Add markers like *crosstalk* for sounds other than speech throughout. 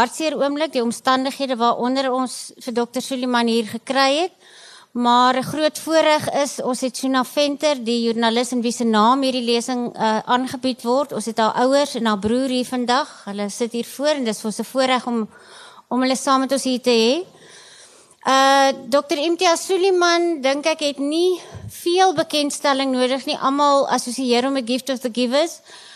hartseer oomblik, die omstandighede waaronder ons vir Dr. Suliman hier gekry het. Maar 'n groot voorreg is ons het Suna Venter, die joernalis in wie se naam hierdie lesing uh, aangebied word. Ons het haar ouers en haar broer hier vandag. Hulle sit hier voor en dis vir ons 'n voorreg om om hulle saam met ons hier te hê. Uh Dr. Imtiaz Suliman dink ek het nie veel bekendstelling nodig nie. Almal assosieer hom met Gift of the Givers. Uh,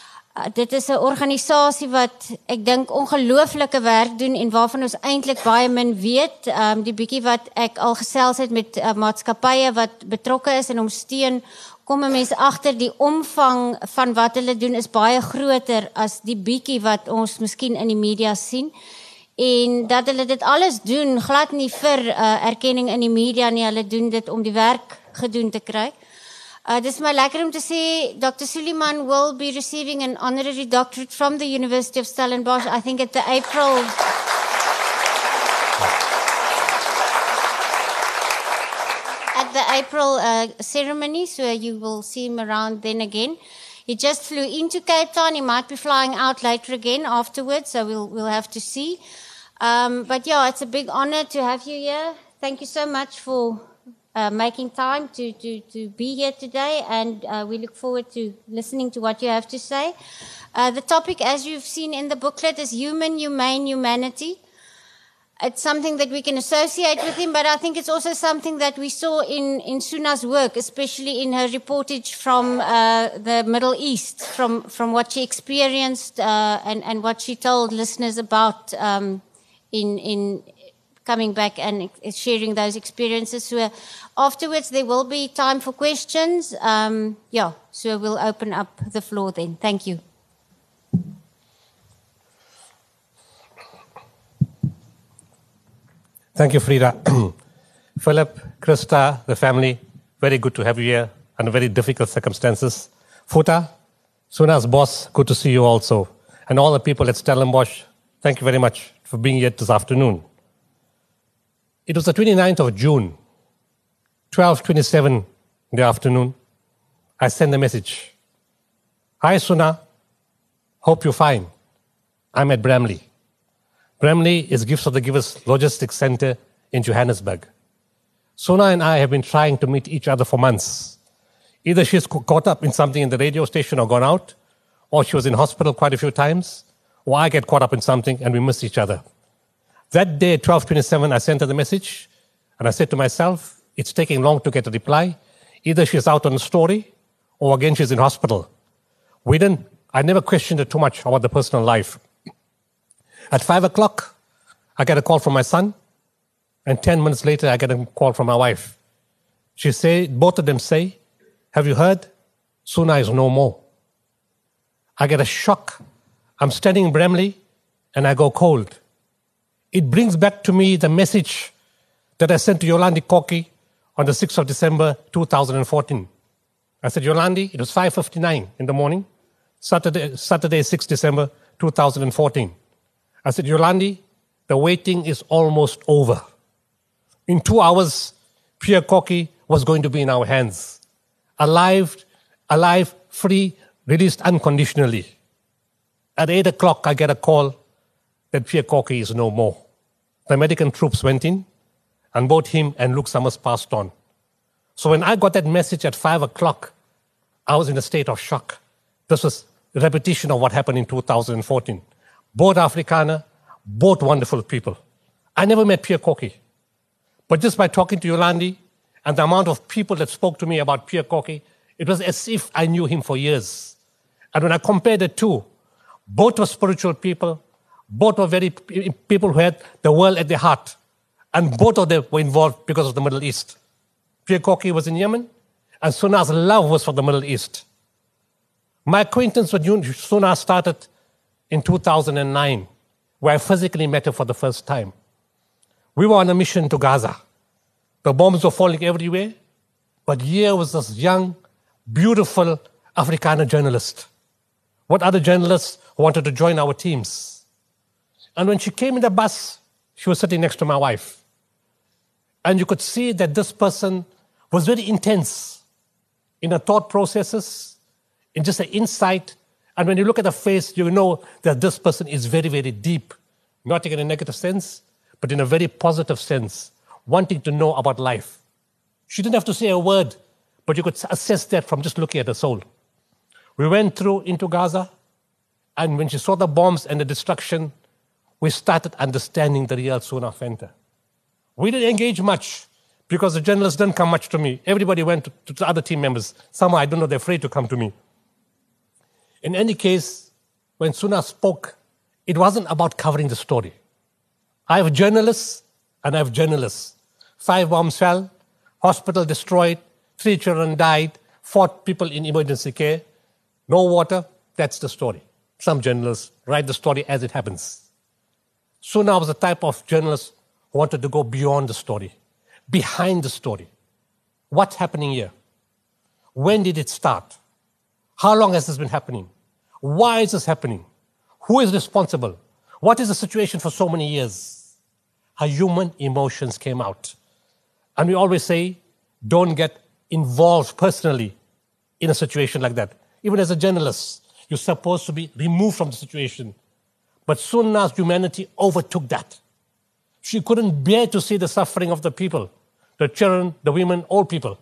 dit is 'n organisasie wat ek dink ongelooflike werk doen en waarvan ons eintlik baie min weet. Ehm um, die bietjie wat ek al gesels het met uh, maatskappye wat betrokke is en hom steun, kom 'n mens agter die omvang van wat hulle doen is baie groter as die bietjie wat ons miskien in die media sien. En dat hulle dit alles doen glad nie vir uh, erkenning in die media nie, hulle doen dit om die werk gedoen te kry. Uh, this is my om te sê Dr. Sooliman will be receiving an honorary doctorate from the University of Stellenbosch I think at the April at the April uh, ceremony so you will see him around then again. He just flew into Cape Town. He might be flying out later again afterwards, so we'll we'll have to see. Um, but yeah, it's a big honor to have you here. Thank you so much for uh, making time to, to, to be here today, and uh, we look forward to listening to what you have to say. Uh, the topic, as you've seen in the booklet, is human, humane, humanity. It's something that we can associate with him, but I think it's also something that we saw in, in Suna's work, especially in her reportage from uh, the Middle East, from, from what she experienced uh, and, and what she told listeners about um, in, in coming back and sharing those experiences. So afterwards, there will be time for questions. Um, yeah, so we'll open up the floor then. Thank you. Thank you, Frida. *clears throat* Philip, Krista, the family, very good to have you here under very difficult circumstances. Foeta, Suna's boss, good to see you also. And all the people at Stellenbosch, thank you very much for being here this afternoon. It was the 29th of June, 12.27 in the afternoon. I sent a message. Hi, Suna. Hope you're fine. I'm at Bramley. Bramley is Gifts of the Givers Logistics Center in Johannesburg. Suna and I have been trying to meet each other for months. Either she's caught up in something in the radio station or gone out, or she was in hospital quite a few times, or I get caught up in something and we miss each other. That day at 1227, I sent her the message and I said to myself, it's taking long to get a reply. Either she's out on a story or again she's in hospital. We didn't, I never questioned her too much about the personal life. At five o'clock, I get a call from my son, and 10 minutes later, I get a call from my wife. She say, both of them say, have you heard? Suna is no more. I get a shock. I'm standing in Bramley and I go cold. It brings back to me the message that I sent to Yolandi Korkie on the 6th of December 2014. I said, Yolandi, it was 5.59 in the morning, Saturday, Saturday 6 December 2014. I said, Yolandi, the waiting is almost over. In two hours, Pierre Korkie was going to be in our hands. Alive, alive, free, released unconditionally. At eight o'clock, I get a call that Pierre Korkie is no more. The American troops went in, and both him and Luke Somers passed on. So when I got that message at five o'clock, I was in a state of shock. This was a repetition of what happened in 2014 both Afrikaner, both wonderful people. I never met Pierre Korkie. But just by talking to Yolandi and the amount of people that spoke to me about Pierre Korkie, it was as if I knew him for years. And when I compared the two, both were spiritual people, both were very people who had the world at their heart, and both of them were involved because of the Middle East. Pierre Korkie was in Yemen, and Suna's love was for the Middle East. My acquaintance with Suna started in 2009, where I physically met her for the first time. We were on a mission to Gaza. The bombs were falling everywhere, but here was this young, beautiful Afrikaner journalist. What other journalists wanted to join our teams? And when she came in the bus, she was sitting next to my wife. And you could see that this person was very intense in her thought processes, in just the insight and when you look at the face, you know that this person is very, very deep not in a negative sense, but in a very positive sense, wanting to know about life. She didn't have to say a word, but you could assess that from just looking at her soul. We went through into Gaza, and when she saw the bombs and the destruction, we started understanding the real Suna Venter. We didn't engage much because the journalists didn't come much to me. Everybody went to, to the other team members. Some I don't know, they're afraid to come to me. In any case, when Suna spoke, it wasn't about covering the story. I have journalists and I have journalists. Five bombs fell, hospital destroyed, three children died, four people in emergency care, no water. That's the story. Some journalists write the story as it happens. Suna was the type of journalist who wanted to go beyond the story, behind the story. What's happening here? When did it start? How long has this been happening? Why is this happening? Who is responsible? What is the situation for so many years? Her human emotions came out. And we always say, don't get involved personally in a situation like that. Even as a journalist, you're supposed to be removed from the situation. But Suna's humanity overtook that. She couldn't bear to see the suffering of the people, the children, the women, all people.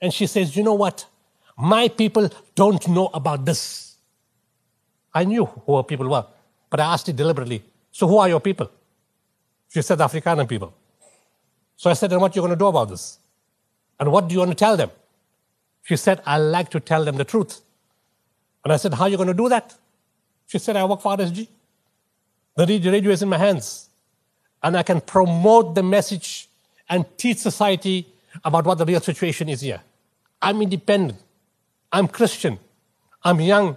And she says, You know what? My people don't know about this. I knew who her people were, but I asked it deliberately. So, who are your people? She said, Afrikaner people. So I said, And what are you going to do about this? And what do you want to tell them? She said, I like to tell them the truth. And I said, How are you going to do that? She said, I work for RSG. The radio is in my hands. And I can promote the message and teach society about what the real situation is here. I'm independent. I'm Christian. I'm young.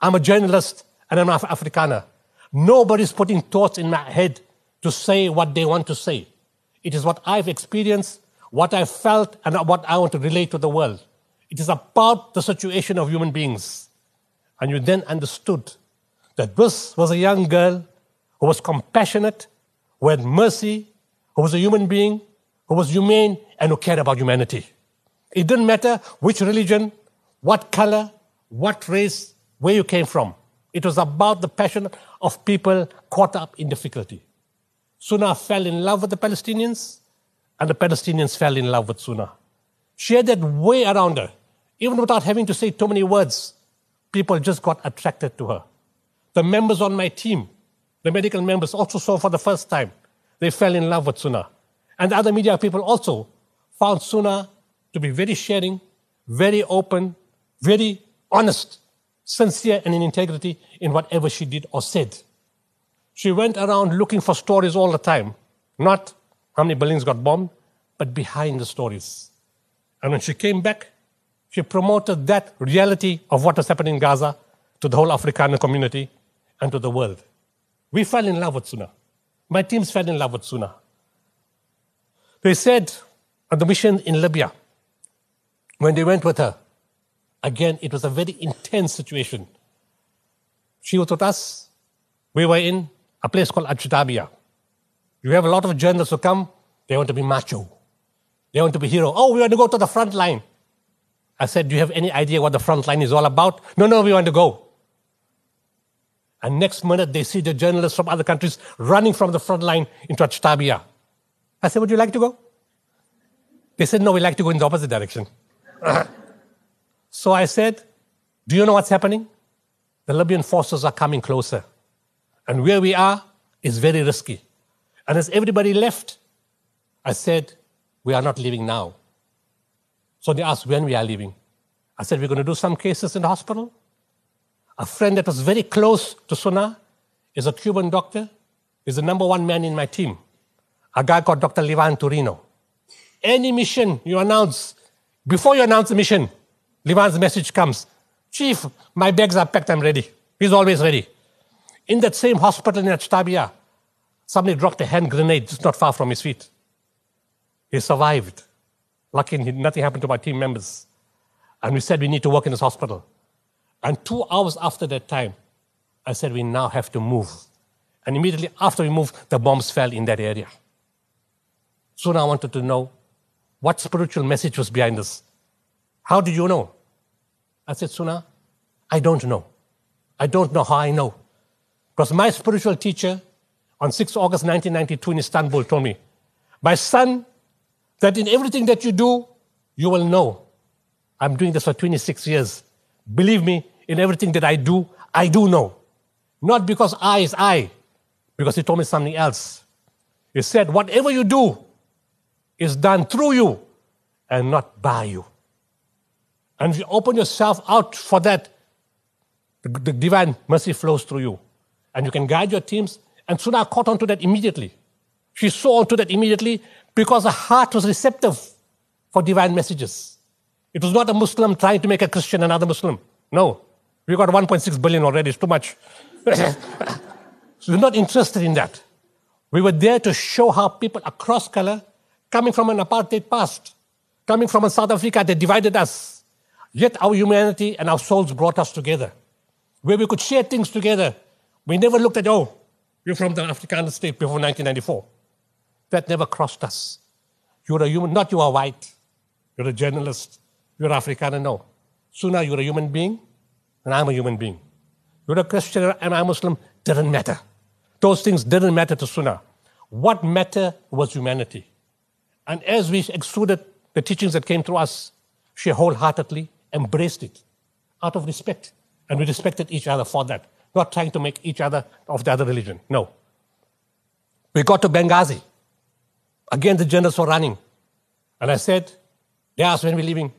I'm a journalist. And I'm Af- Afrikaner. Nobody's putting thoughts in my head to say what they want to say. It is what I've experienced, what I've felt, and what I want to relate to the world. It is about the situation of human beings. And you then understood that this was a young girl who was compassionate, who had mercy, who was a human being, who was humane, and who cared about humanity. It didn't matter which religion, what color, what race, where you came from. It was about the passion of people caught up in difficulty. Suna fell in love with the Palestinians, and the Palestinians fell in love with Suna. She had that way around her, even without having to say too many words. People just got attracted to her. The members on my team, the medical members, also saw for the first time. They fell in love with Suna. And the other media people also found Suna to be very sharing, very open, very honest, sincere, and in integrity in whatever she did or said. She went around looking for stories all the time, not how many buildings got bombed, but behind the stories. And when she came back, she promoted that reality of what was happening in Gaza to the whole Afrikaner community and to the world. We fell in love with Suna. My teams fell in love with Suna. They said on the mission in Libya, when they went with her, again, it was a very intense situation. She was with us. We were in a place called Ajdabiya. You have a lot of journalists who come, they want to be macho. They want to be hero. Oh, we want to go to the front line. I said, Do you have any idea what the front line is all about? No, no, we want to go. And next minute, they see the journalists from other countries running from the front line into Ajdabiya. I said, Would you like to go? They said, No, we like to go in the opposite direction. *laughs* so I said, Do you know what's happening? The Libyan forces are coming closer. And where we are is very risky. And as everybody left, I said, We are not leaving now. So they asked when we are leaving. I said, We're going to do some cases in the hospital. A friend that was very close to Suna is a Cuban doctor, is the number one man in my team. A guy called Dr. Levan Torino. Any mission you announce, before you announce the mission, Levan's message comes Chief, my bags are packed, I'm ready. He's always ready. In that same hospital in Ajdabiya, somebody dropped a hand grenade just not far from his feet. He survived. Lucky nothing happened to my team members. And we said we need to work in this hospital. And two hours after that time, I said, we now have to move. And immediately after we moved, the bombs fell in that area. Soon I wanted to know what spiritual message was behind this. How did you know? I said, Suna, I don't know. I don't know how I know. Because my spiritual teacher, on 6 August 1992 in Istanbul told me, My son, that in everything that you do, you will know. I'm doing this for 26 years. Believe me, in everything that I do, I do know. Not because I is I, because he told me something else. He said, Whatever you do is done through you and not by you. And if you open yourself out for that, the, the divine mercy flows through you. And you can guide your teams. And Suna caught on to that immediately. She saw onto that immediately because her heart was receptive for divine messages. It was not a Muslim trying to make a Christian another Muslim. No. We got 1.6 billion already, it's too much. so we're *laughs* not interested in that. We were there to show how people across color, coming from an apartheid past, coming from a South Africa that divided us, yet our humanity and our souls brought us together, where we could share things together. We never looked at, oh, you're from the Afrikaner state before 1994. That never crossed us. You're a human, not you are white. You're a journalist. You're Afrikaner, no. Sooner you're a human being, and I'm a human being. You're a Christian and I'm Muslim, didn't matter. Those things didn't matter to Suna. What mattered was humanity. And as we extruded the teachings that came to us, she wholeheartedly embraced it out of respect. And we respected each other for that, not trying to make each other of the other religion. No. We got to Benghazi. Again, the journalists were running. And I said, they asked when we're leaving.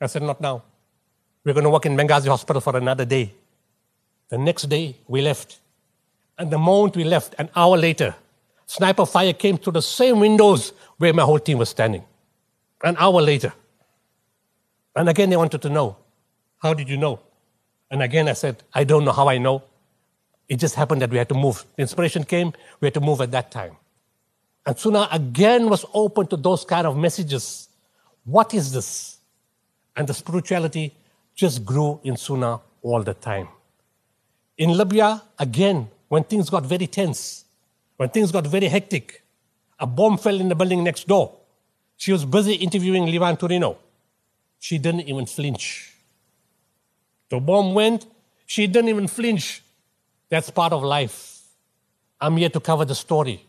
I said, not now. We're going to work in Benghazi hospital for another day. The next day, we left. And the moment we left, an hour later, sniper fire came through the same windows where my whole team was standing. An hour later. And again, they wanted to know, how did you know? And again, I said, I don't know how I know. It just happened that we had to move. The inspiration came, we had to move at that time. And Suna again was open to those kind of messages. What is this? And the spirituality just grew in Suna all the time. In Libya, again, when things got very tense, when things got very hectic, a bomb fell in the building next door. She was busy interviewing Levan Torino. She didn't even flinch. The bomb went, she didn't even flinch. That's part of life. I'm here to cover the story.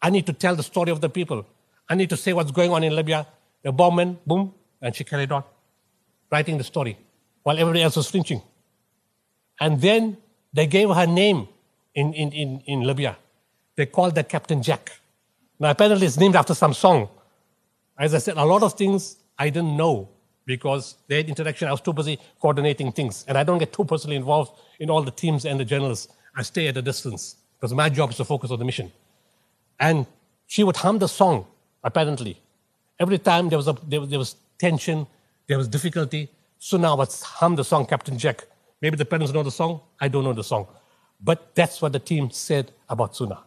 I need to tell the story of the people. I need to say what's going on in Libya. The bomb went, boom, and she carried on, writing the story while everybody else was flinching. And then they gave her name in, in, in, in Libya. They called that Captain Jack. Now, apparently, it's named after some song. As I said, a lot of things I didn't know because they had interaction. I was too busy coordinating things. And I don't get too personally involved in all the teams and the journalists. I stay at a distance because my job is to focus on the mission. And she would hum the song, apparently. Every time there was, a, there, there was tension, there was difficulty, so now let's hum the song Captain Jack. Maybe the parents know the song. I don't know the song. But that's what the team said about Suna.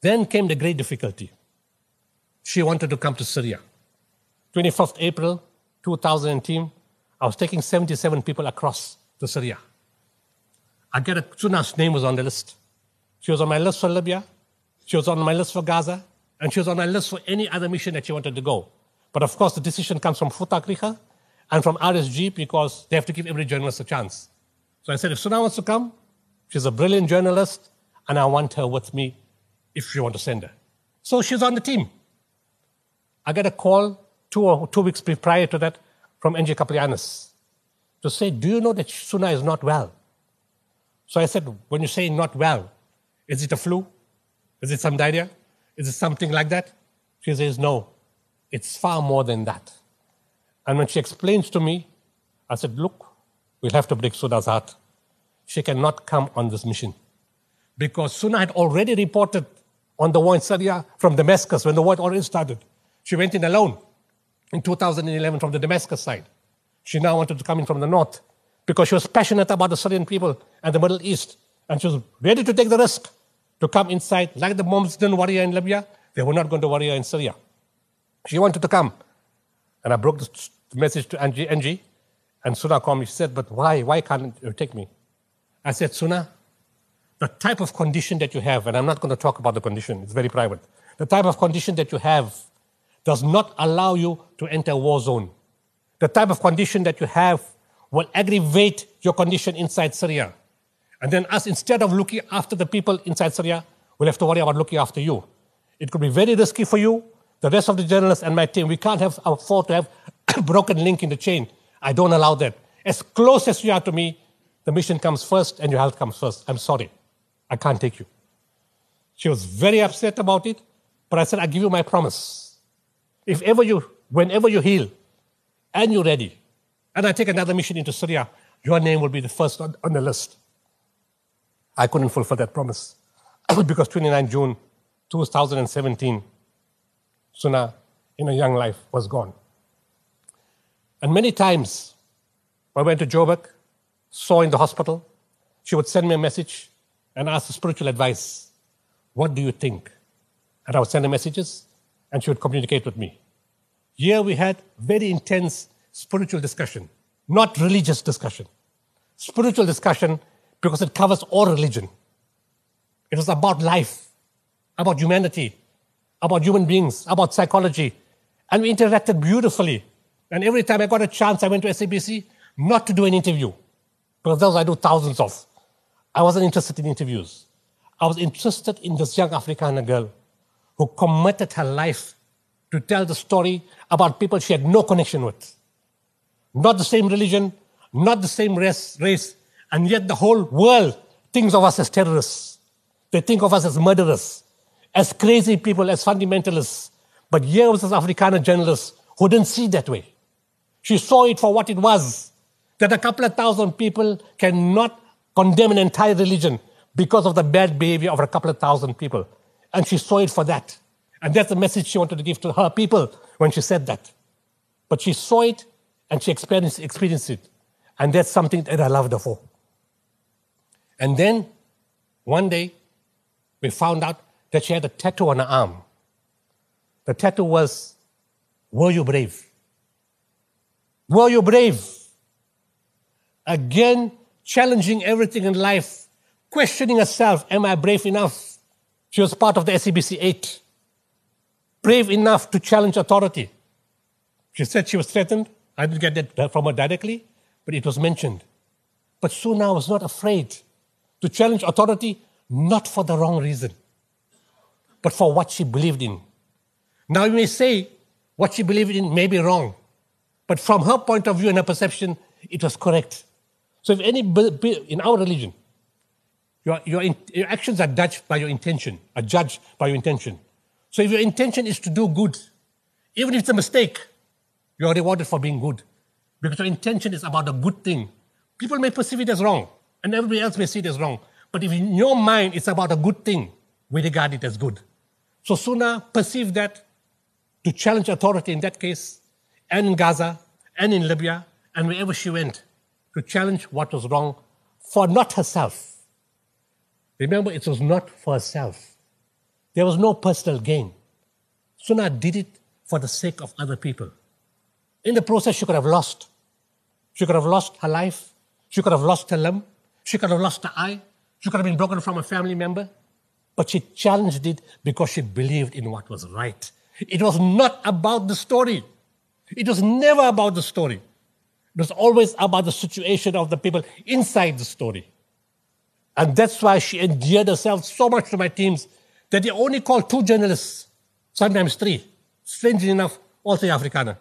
Then came the great difficulty. She wanted to come to Syria. 25th April 2010, I was taking 77 people across to Syria. I get a Suna's name was on the list. She was on my list for Libya. She was on my list for Gaza. And she was on my list for any other mission that she wanted to go. But of course, the decision comes from Foeta Krige and from RSG because they have to give every journalist a chance. So I said, if Suna wants to come, she's a brilliant journalist, and I want her with me if you want to send her. So she's on the team. I got a call two or two weeks prior to that from Angie Kapelianis to say, Do you know that Suna is not well? So I said, When you say not well, is it a flu? Is it some diarrhea? Is it something like that? She says, No, it's far more than that. And when she explains to me, I said, Look, we'll have to break Suna's heart. She cannot come on this mission. Because Suna had already reported on the war in Syria from Damascus when the war already started. She went in alone in 2011 from the Damascus side. She now wanted to come in from the north because she was passionate about the Syrian people and the Middle East. And she was ready to take the risk to come inside, like the moms didn't worry in Libya, they were not going to worry in Syria. She wanted to come. And I broke the message to Angie, Angie and Suna called me. She said, But why? Why can't you take me? I said, Suna, the type of condition that you have, and I'm not going to talk about the condition, it's very private. The type of condition that you have does not allow you to enter war zone. The type of condition that you have will aggravate your condition inside Syria. And then us, instead of looking after the people inside Syria, we'll have to worry about looking after you. It could be very risky for you, the rest of the journalists and my team. We can't have afford to have *coughs* broken link in the chain. I don't allow that. As close as you are to me, the mission comes first and your health comes first. I'm sorry. I can't take you. She was very upset about it, but I said, I give you my promise. If ever you, whenever you heal and you're ready, and I take another mission into Syria, your name will be the first on, on the list. I couldn't fulfill that promise *coughs* because 29 June 2017, Suna, in a young life, was gone. And many times, I went to Joburg, saw in the hospital, she would send me a message and ask for spiritual advice. What do you think? And I would send her messages, and she would communicate with me. Here we had very intense spiritual discussion, not religious discussion. Spiritual discussion because it covers all religion. It was about life, about humanity, about human beings, about psychology. And we interacted beautifully. And every time I got a chance, I went to SABC not to do an interview, because those I do thousands of. I wasn't interested in interviews. I was interested in this young Afrikaner girl who committed her life to tell the story about people she had no connection with. Not the same religion, not the same race, race, and yet the whole world thinks of us as terrorists. They think of us as murderers, as crazy people, as fundamentalists. But here was this Afrikaner journalist who didn't see that way. She saw it for what it was that a couple of thousand people cannot condemn an entire religion because of the bad behavior of a couple of thousand people. And she saw it for that. And that's the message she wanted to give to her people when she said that. But she saw it and she experienced, experienced it. And that's something that I loved her for. And then one day, we found out that she had a tattoo on her arm. The tattoo was, Were you brave? Were you're brave? Again, challenging everything in life, questioning herself, Am I brave enough? She was part of the SABC 8. Brave enough to challenge authority. She said she was threatened. I didn't get that from her directly, but it was mentioned. But Suna was not afraid to challenge authority, not for the wrong reason, but for what she believed in. Now, you may say what she believed in may be wrong, but from her point of view and her perception, it was correct. So, if any in our religion, your, your, your actions are judged by your intention, are judged by your intention. So, if your intention is to do good, even if it's a mistake, you are rewarded for being good because your intention is about a good thing. People may perceive it as wrong, and everybody else may see it as wrong. But if in your mind it's about a good thing, we regard it as good. So Suna perceived that to challenge authority in that case, and in Gaza, and in Libya, and wherever she went, to challenge what was wrong for not herself. Remember, it was not for herself. There was no personal gain. Suna did it for the sake of other people. In the process, she could have lost. She could have lost her life. She could have lost her limb. She could have lost her eye. She could have been broken from a family member. But she challenged it because she believed in what was right. It was not about the story. It was never about the story. It was always about the situation of the people inside the story. And that's why she endeared herself so much to my teams that they only called two journalists, sometimes three. Strangely enough, three Afrikaner.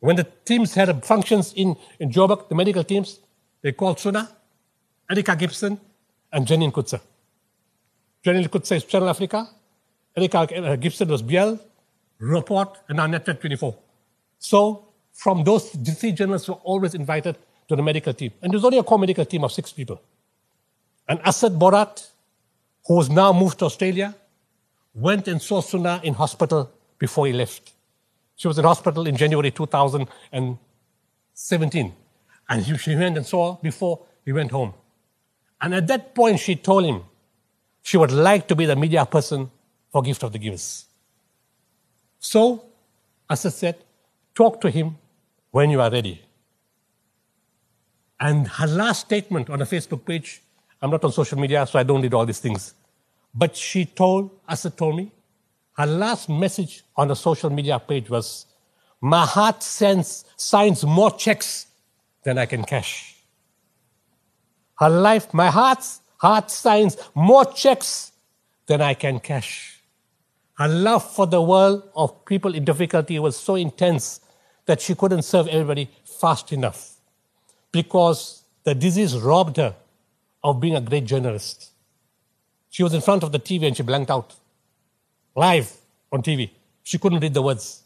When the teams had functions in, in Joburg, the medical teams, they called Suna, Erika Gibson, and Janine Kutzer. Janine Kutzer is Channel Africa. Erika uh, Gibson was Beeld, Rapport, and now Netwerk24. So from those three journalists were always invited to the medical team. And there's only a core medical team of six people. And Asad Borat, who was now moved to Australia, went and saw Suna in hospital before he left. She was in hospital in January 2017. And she went and saw her before he went home. And at that point, she told him she would like to be the media person for Gift of the Givers. So, as I said, talk to him when you are ready. And her last statement on a Facebook page, I'm not on social media, so I don't read all these things. But she told, Asa told me, her last message on a social media page was, My heart sends, signs more checks than I can cash. Her life, my heart's heart signs more checks than I can cash. Her love for the world of people in difficulty was so intense that she couldn't serve everybody fast enough because the disease robbed her of being a great journalist. She was in front of the TV and she blanked out live on TV. She couldn't read the words.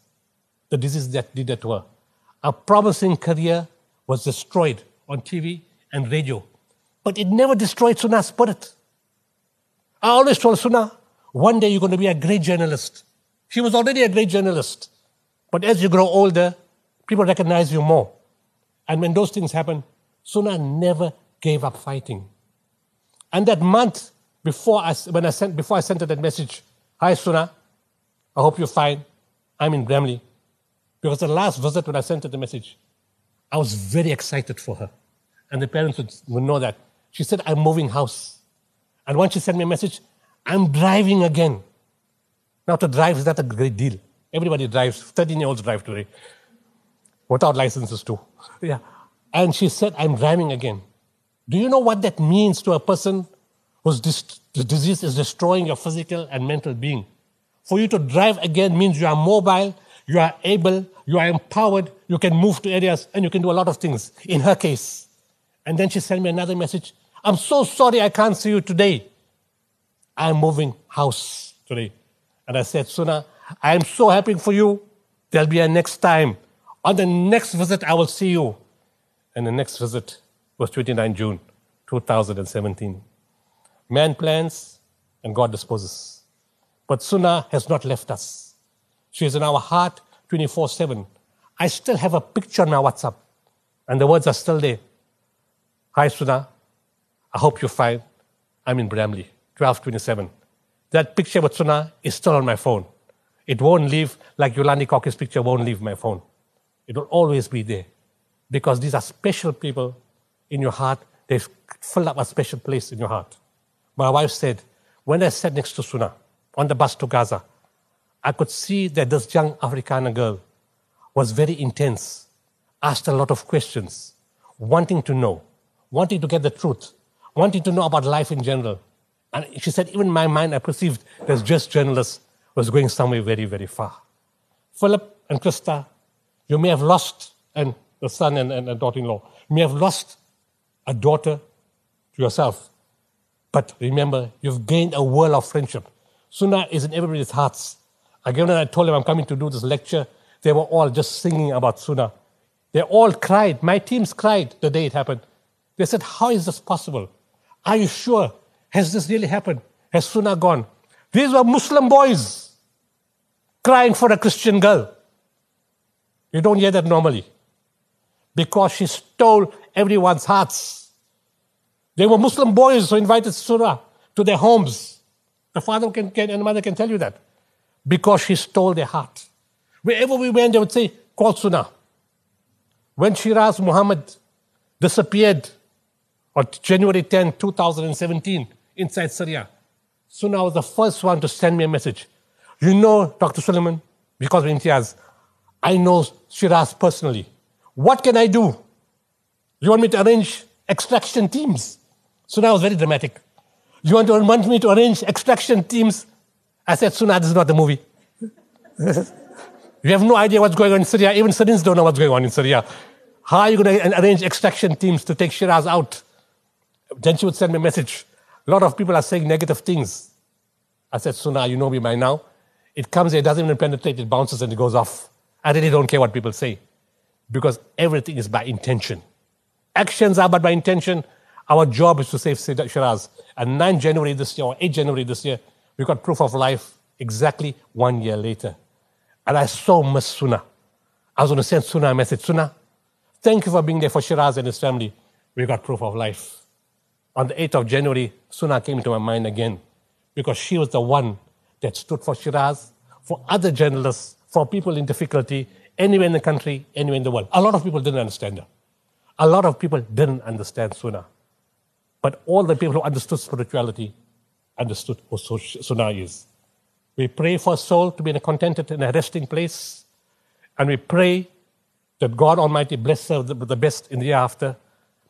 The disease that did that to her. A promising career was destroyed on TV and radio. But it never destroyed Suna's spirit. I always told Suna, one day you're going to be a great journalist. She was already a great journalist. But as you grow older, people recognize you more. And when those things happen, Suna never gave up fighting. And that month before I, when I sent, before I sent her that message, Hi Suna, I hope you're fine. I'm in Bramley. Because the last visit when I sent her the message, I was very excited for her. And the parents would, would know that. She said, I'm moving house. And once she sent me a message, I'm driving again. Now to drive is not a great deal. Everybody drives. 13 year olds drive today. Without licenses too. Yeah. And she said, I'm driving again. Do you know what that means to a person whose dis- disease is destroying your physical and mental being? For you to drive again means you are mobile, you are able, you are empowered, you can move to areas, and you can do a lot of things. In her case. And then she sent me another message. I'm so sorry I can't see you today. I'm moving house today. And I said, Suna, I am so happy for you. There'll be a next time. On the next visit, I will see you. And the next visit was 29 June 2017. Man plans and God disposes. But Suna has not left us. She is in our heart 24 7. I still have a picture on my WhatsApp, and the words are still there. Hi, Suna. I hope you're fine. I'm in Bramley, 1227. That picture with Suna is still on my phone. It won't leave, like Yolandi Korkie's picture won't leave my phone. It will always be there because these are special people in your heart. They've filled up a special place in your heart. My wife said, when I sat next to Suna on the bus to Gaza, I could see that this young Afrikaner girl was very intense, asked a lot of questions, wanting to know, wanting to get the truth, wanting to know about life in general. And she said, even in my mind, I perceived that just journalist was going somewhere very, very far. Philip and Krista, you may have lost, and the son and, and, and daughter-in-law, may have lost a daughter to yourself. But remember, you've gained a world of friendship. Suna is in everybody's hearts. Again, when I told them I'm coming to do this lecture, they were all just singing about Suna. They all cried. My teams cried the day it happened. They said, How is this possible? Are you sure? Has this really happened? Has Suna gone? These were Muslim boys crying for a Christian girl. You don't hear that normally. Because she stole everyone's hearts. They were Muslim boys who invited Suna to their homes. The father can, can, and mother can tell you that. Because she stole their heart. Wherever we went, they would say, call Suna. When Shiraz Mohamed disappeared on January 10, 2017, inside Syria, Suna was the first one to send me a message. You know, Dr. Sooliman, because of Imtiaz, I know Shiraz personally. What can I do? You want me to arrange extraction teams? Suna was very dramatic. You want, to, want me to arrange extraction teams? I said, Suna, this is not the movie. *laughs* you have no idea what's going on in Syria. Even Syrians don't know what's going on in Syria. How are you going to arrange extraction teams to take Shiraz out? Then she would send me a message. A lot of people are saying negative things. I said, Suna, you know me by now. It comes here, it doesn't even penetrate, it bounces and it goes off. I really don't care what people say because everything is by intention. Actions are but by intention. Our job is to save Shiraz. And 9 January this year, or 8 January this year, we got proof of life exactly one year later. And I so miss Suna. I was going to send Suna a message. Suna, thank you for being there for Shiraz and his family. We got proof of life. On the 8th of January, Suna came to my mind again because she was the one that stood for Shiraz, for other journalists, for people in difficulty, anywhere in the country, anywhere in the world. A lot of people didn't understand her. A lot of people didn't understand Suna. But all the people who understood spirituality understood who Suna is. We pray for a soul to be in a contented and a resting place. And we pray that God Almighty bless her with the best in the year after.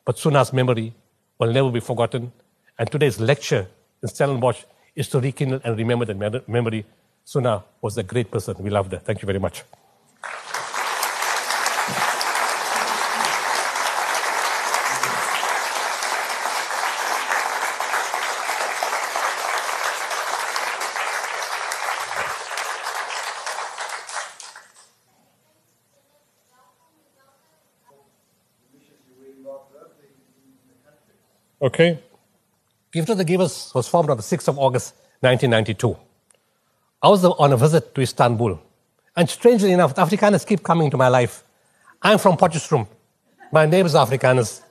But Suna's memory will never be forgotten. And today's lecture in Stellenbosch is to rekindle and remember that memory. Suna was a great person. We loved her. Thank you very much. Okay. Gift of the Givers was formed on the 6th of August, 1992. I was on a visit to Istanbul. And strangely enough, Afrikaners keep coming to my life. I'm from Potchefstroom. My name is Afrikaners.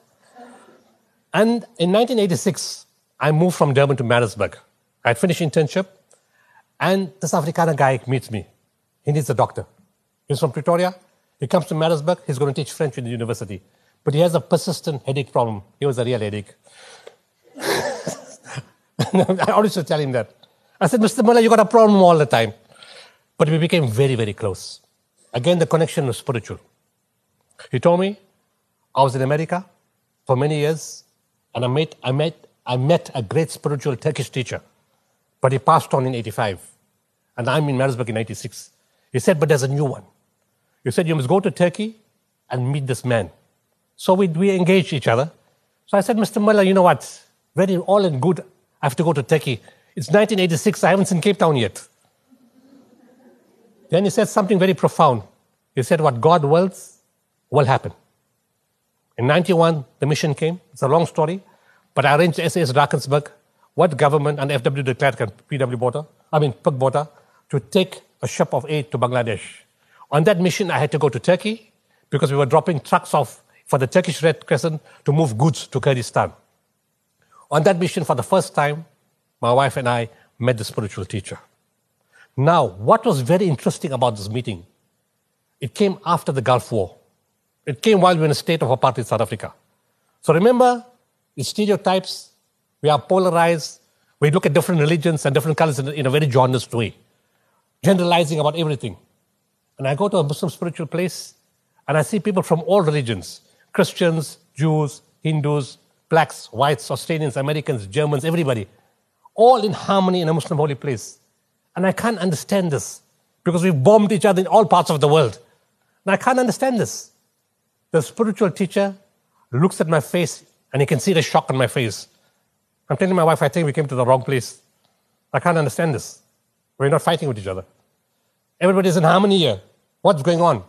And in 1986, I moved from Durban to Maritzburg. I finished internship, and this Afrikaner guy meets me. He needs a doctor. He's from Pretoria. He comes to Maritzburg. He's going to teach French in the university. But he has a persistent headache problem. It was a real headache. *laughs* I always to tell him that. I said, Mr. Muller, you got a problem all the time. But we became very, very close. Again, the connection was spiritual. He told me I was in America for many years, and I met, I met, I met a great spiritual Turkish teacher, but he passed on in 85. And I'm in Maritzburg in 96. He said, but there's a new one. He said, you must go to Turkey and meet this man. So we, we engaged each other. So I said, Mr. Muller, you know what? Very all in good. I have to go to Turkey. It's 1986. I haven't seen Cape Town yet. Then he said something very profound. He said, What God wills will happen. In 91, the mission came. It's a long story, but I arranged SAS Drakensberg, what government and FW de Klerk PW Botha, I mean, Pik Botha, to take a ship of aid to Bangladesh. On that mission, I had to go to Turkey because we were dropping trucks off for the Turkish Red Crescent to move goods to Kurdistan. On that mission, for the first time, my wife and I met the spiritual teacher. Now, what was very interesting about this meeting? It came after the Gulf War. It came while we were in a state of apartheid South Africa. So remember, the stereotypes, we are polarized, we look at different religions and different colors in a very jaundiced way, generalizing about everything. And I go to a Muslim spiritual place and I see people from all religions Christians, Jews, Hindus, blacks, whites, Australians, Americans, Germans, everybody, all in harmony in a Muslim holy place. And I can't understand this because we've bombed each other in all parts of the world. And I can't understand this. The spiritual teacher looks at my face and he can see the shock on my face. I'm telling my wife, I think we came to the wrong place. I can't understand this. We're not fighting with each other. Everybody's in harmony here. What's going on?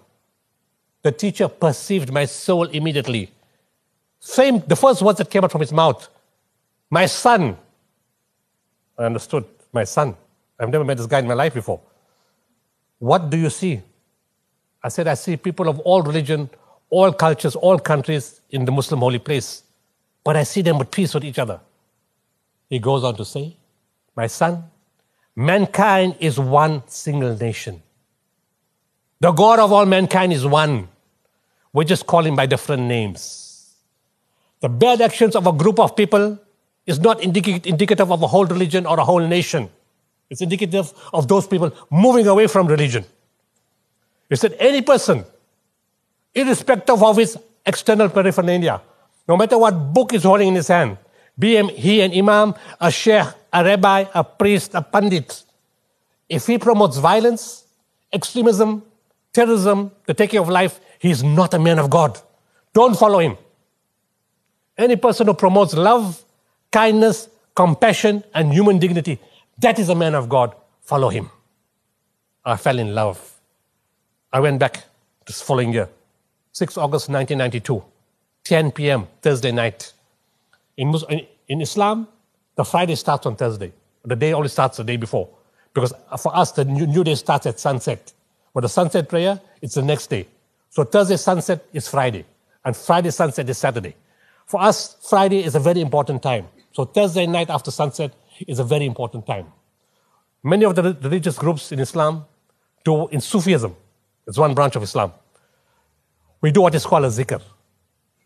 The teacher perceived my soul immediately. Same, the first words that came out from his mouth, my son. I understood, my son. I've never met this guy in my life before. What do you see? I said, I see people of all religion, all cultures, all countries in the Muslim holy place. But I see them at peace with each other. He goes on to say, My son, mankind is one single nation. The God of all mankind is one. We just call him by different names. The bad actions of a group of people is not indicative of a whole religion or a whole nation. It's indicative of those people moving away from religion. He said any person, irrespective of his external paraphernalia, no matter what book he's holding in his hand, be he an imam, a sheikh, a rabbi, a priest, a pandit, if he promotes violence, extremism, terrorism, the taking of life, he is not a man of God. Don't follow him. Any person who promotes love, kindness, compassion, and human dignity, that is a man of God. Follow him. I fell in love. I went back this following year, 6 August 1992, 10 p.m., Thursday night. In, in Islam, the Friday starts on Thursday. The day only starts the day before. Because for us, the new day starts at sunset. But the sunset prayer, it's the next day. So Thursday sunset is Friday, and Friday sunset is Saturday. For us, Friday is a very important time. So Thursday night after sunset is a very important time. Many of the religious groups in Islam do in Sufism. It's one branch of Islam. We do what is called a zikr.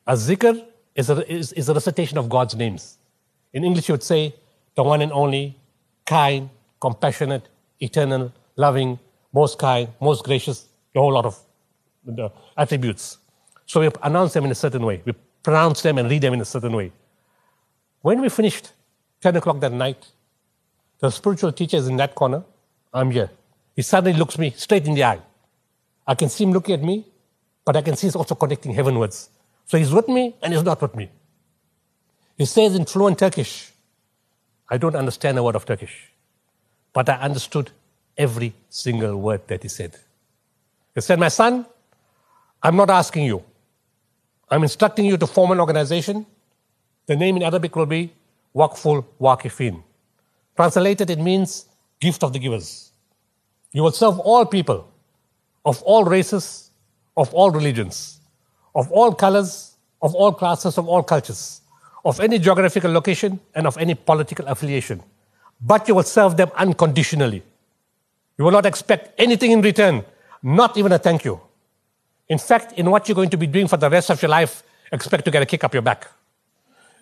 A zikr is a, is, is a recitation of God's names. In English, you would say, the one and only, kind, compassionate, eternal, loving, most kind, most gracious, a whole lot of the attributes. So we announce them in a certain way. We pronounce them and read them in a certain way. When we finished 10 o'clock that night, The spiritual teacher is in that corner. I'm here. He suddenly looks me straight in the eye. I can see him looking at me, but I can see he's also connecting heavenwards. So he's with me and he's not with me. He says in fluent Turkish, I don't understand a word of Turkish, but I understood every single word that he said. He said, My son, I'm not asking you. I'm instructing you to form an organization. The name in Arabic will be Waqful Waqifin. Translated, it means gift of the givers. You will serve all people of all races, of all religions, of all colors, of all classes, of all cultures, of any geographical location, and of any political affiliation. But you will serve them unconditionally. You will not expect anything in return, not even a thank you. In fact, in what you're going to be doing for the rest of your life, expect to get a kick up your back.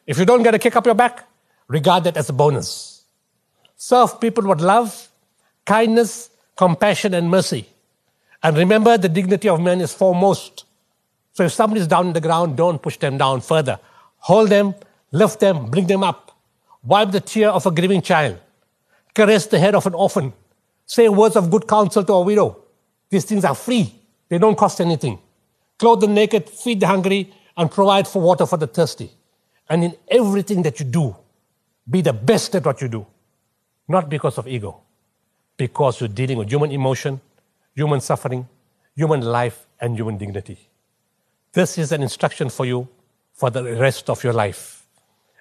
If you don't get a kick up your back, regard that as a bonus. Serve people with love, kindness, compassion, and mercy. And remember, the dignity of man is foremost. So if somebody's down in the ground, don't push them down further. Hold them, lift them, bring them up. Wipe the tear of a grieving child. Caress the head of an orphan. Say words of good counsel to a widow. These things are free. They don't cost anything. Clothe the naked, feed the hungry, and provide for water for the thirsty. And in everything that you do, be the best at what you do. Not because of ego, because you're dealing with human emotion, human suffering, human life, and human dignity. This is an instruction for you for the rest of your life.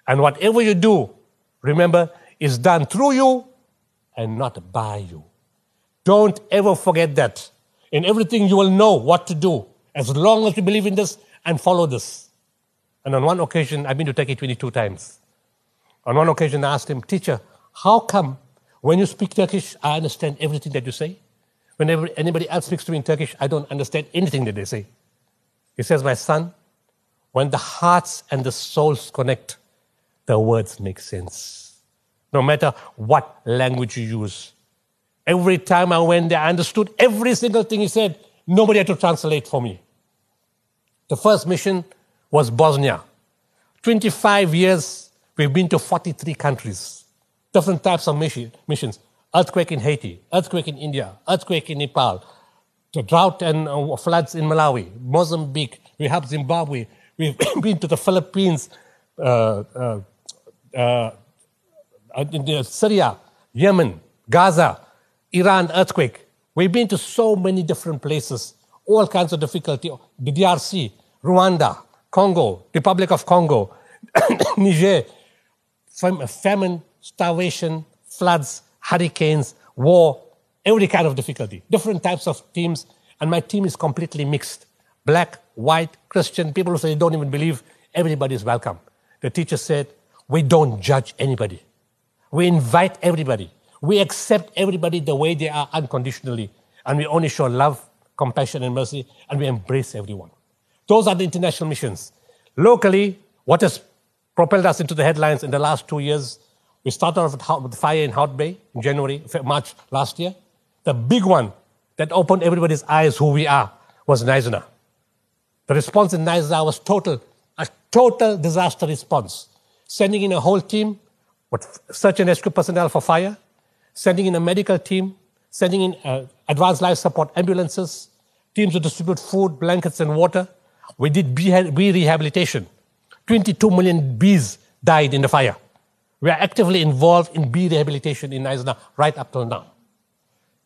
And whatever you do, remember, is done through you and not by you. Don't ever forget that. In everything, you will know what to do as long as you believe in this and follow this. And on one occasion, I've been to Turkey 22 times. On one occasion, I asked him, Teacher, how come when you speak Turkish, I understand everything that you say? Whenever anybody else speaks to me in Turkish, I don't understand anything that they say. He says, My son, when the hearts and the souls connect, the words make sense. No matter what language you use. Every time I went there, I understood every single thing he said. Nobody had to translate for me. The first mission was Bosnia. 25 years, we've been to 43 countries, different types of missions. Earthquake in Haiti, earthquake in India, earthquake in Nepal, the drought and uh, floods in Malawi, Mozambique, we have Zimbabwe, we've *coughs* been to the Philippines, uh, uh, uh, Syria, Yemen, Gaza, Iran earthquake. We've been to so many different places, all kinds of difficulty. The DRC, Rwanda, Congo, Republic of Congo, *coughs* Niger, famine, starvation, floods, hurricanes, war, every kind of difficulty, different types of teams. And my team is completely mixed black, white, Christian, people who say they don't even believe, everybody is welcome. The teacher said, We don't judge anybody, we invite everybody. We accept everybody the way they are unconditionally, and we only show love, compassion, and mercy, and we embrace everyone. Those are the international missions. Locally, what has propelled us into the headlines in the last two years, we started off with fire in Hout Bay in January, March last year. The big one that opened everybody's eyes who we are was Knysna. The response in Knysna was total, a total disaster response. Sending in a whole team with search and rescue personnel for fire, sending in a medical team, sending in uh, advanced life support ambulances, teams to distribute food, blankets, and water. We did bee, bee rehabilitation. 22 million bees died in the fire. We are actively involved in bee rehabilitation in Knysna right up till now.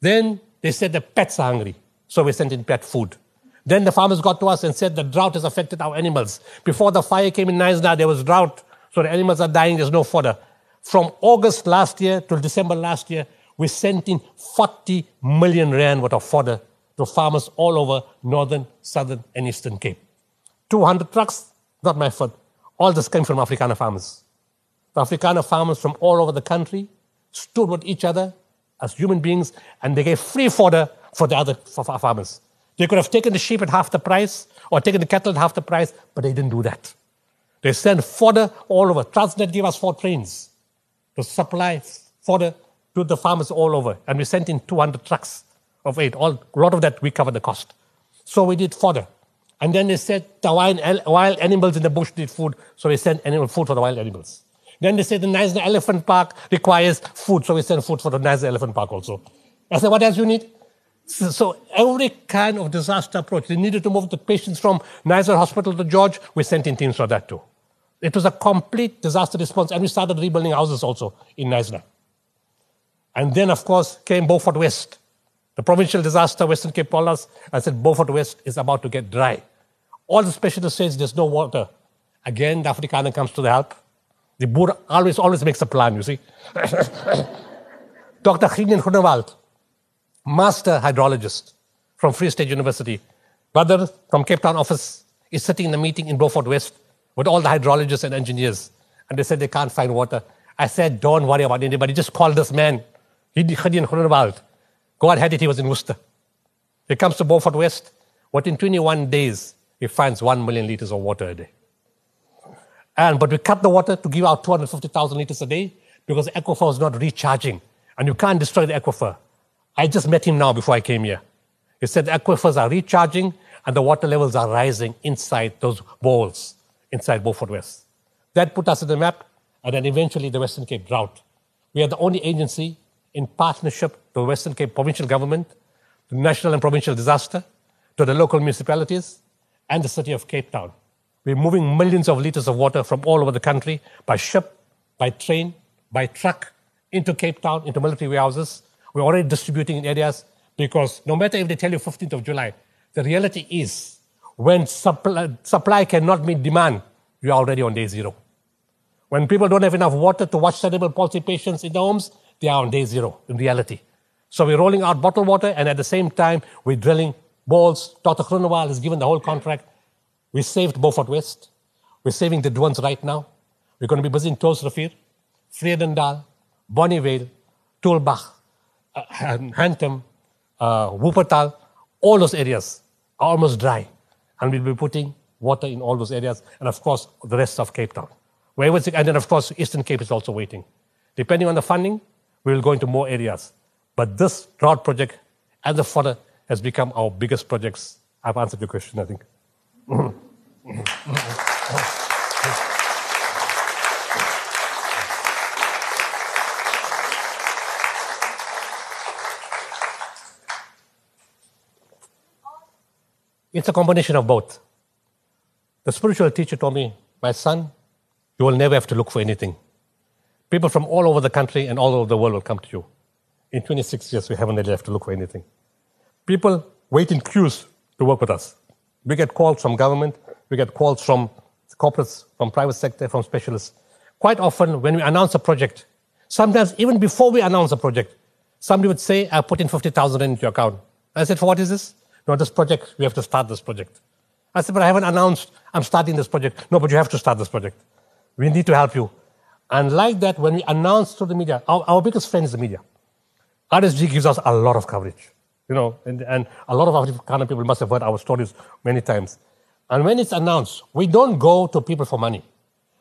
Then they said the pets are hungry, so we sent in pet food. Then the farmers got to us and said the drought has affected our animals. Before the fire came in Knysna, there was drought, so the animals are dying, there's no fodder. From August last year till December last year, we sent in 40 million rand worth of fodder to farmers all over northern, southern, and eastern Cape. 200 trucks, not my fault. All this came from Afrikaner farmers. The Afrikaner farmers from all over the country stood with each other as human beings, and they gave free fodder for the other for farmers. They could have taken the sheep at half the price or taken the cattle at half the price, but they didn't do that. They sent fodder all over. Transnet gave us four trains to supply fodder to the farmers all over. And we sent in 200 trucks of aid. All, a lot of that we covered the cost. So we did fodder. And then they said the wild, wild animals in the bush need food, so we sent animal food for the wild animals. Then they said the Knysna Elephant Park requires food, so we sent food for the Knysna Elephant Park also. I said, what else you need? So, so every kind of disaster approach. They needed to move the patients from Knysna Hospital to George. We sent in teams for that too. It was a complete disaster response, and we started rebuilding houses also in Knysna. And then, of course, came Beaufort West. The provincial disaster, Western Cape Polars. I said, Beaufort West is about to get dry. All the specialists say there's no water. Again, the Afrikaner comes to the help. The Boer always, always makes a plan, you see. *coughs* Dr. Gideon Groenewald, master hydrologist from Free State University, brother from Cape Town office, is sitting in a meeting in Beaufort West with all the hydrologists and engineers. And they said they can't find water. I said, don't worry about anybody, just call this man. Gideon Groenewald. God had it, he was in Worcester. He comes to Beaufort West. Within 21 days, he finds 1 million liters of water a day. And, but we cut the water to give out 250,000 liters a day because the aquifer was not recharging. And you can't destroy the aquifer. I just met him now before I came here. He said the aquifers are recharging and the water levels are rising inside those bowls, inside Beaufort West. That put us in the map, and then eventually the Western Cape drought. We are the only agency in partnership to the Western Cape provincial government, the national and provincial disaster, to the local municipalities, and the city of Cape Town. We're moving millions of liters of water from all over the country by ship, by train, by truck into Cape Town, into military warehouses. We're already distributing in areas because no matter if they tell you 15th of July, the reality is when supply, supply cannot meet demand, you're already on day zero. When people don't have enough water to wash cerebral palsy patients in the homes, they are on day zero in reality. So we're rolling out bottled water, and at the same time, we're drilling balls. Dr. Groenewald has given the whole contract. We saved Beaufort West. We're saving the Dwans right now. We're going to be busy in Touwsrivier, Vredendal, Bonnievale, Tulbagh, uh, Hantam, uh, Wuppertal, all those areas are almost dry. And we'll be putting water in all those areas, and of course, the rest of Cape Town. And then, of course, Eastern Cape is also waiting. Depending on the funding, we will go into more areas. But this drought project and the fodder has become our biggest projects. I've answered your question, I think. *laughs* It's a combination of both. The spiritual teacher told me, My son, you will never have to look for anything. People from all over the country and all over the world will come to you. In 26 years, we haven't really have to look for anything. People wait in queues to work with us. We get calls from government, we get calls from corporates, from private sector, from specialists. Quite often, when we announce a project, sometimes even before we announce a project, somebody would say, I put in 50,000 into your account. I said, for what is this? No, this project, we have to start this project. I said, but I haven't announced I'm starting this project. No, but you have to start this project. We need to help you. And like that, when we announce to the media, our, our biggest friend is the media. RSG gives us a lot of coverage. You know, and, and a lot of Afrikaner people must have heard our stories many times. And when it's announced, we don't go to people for money.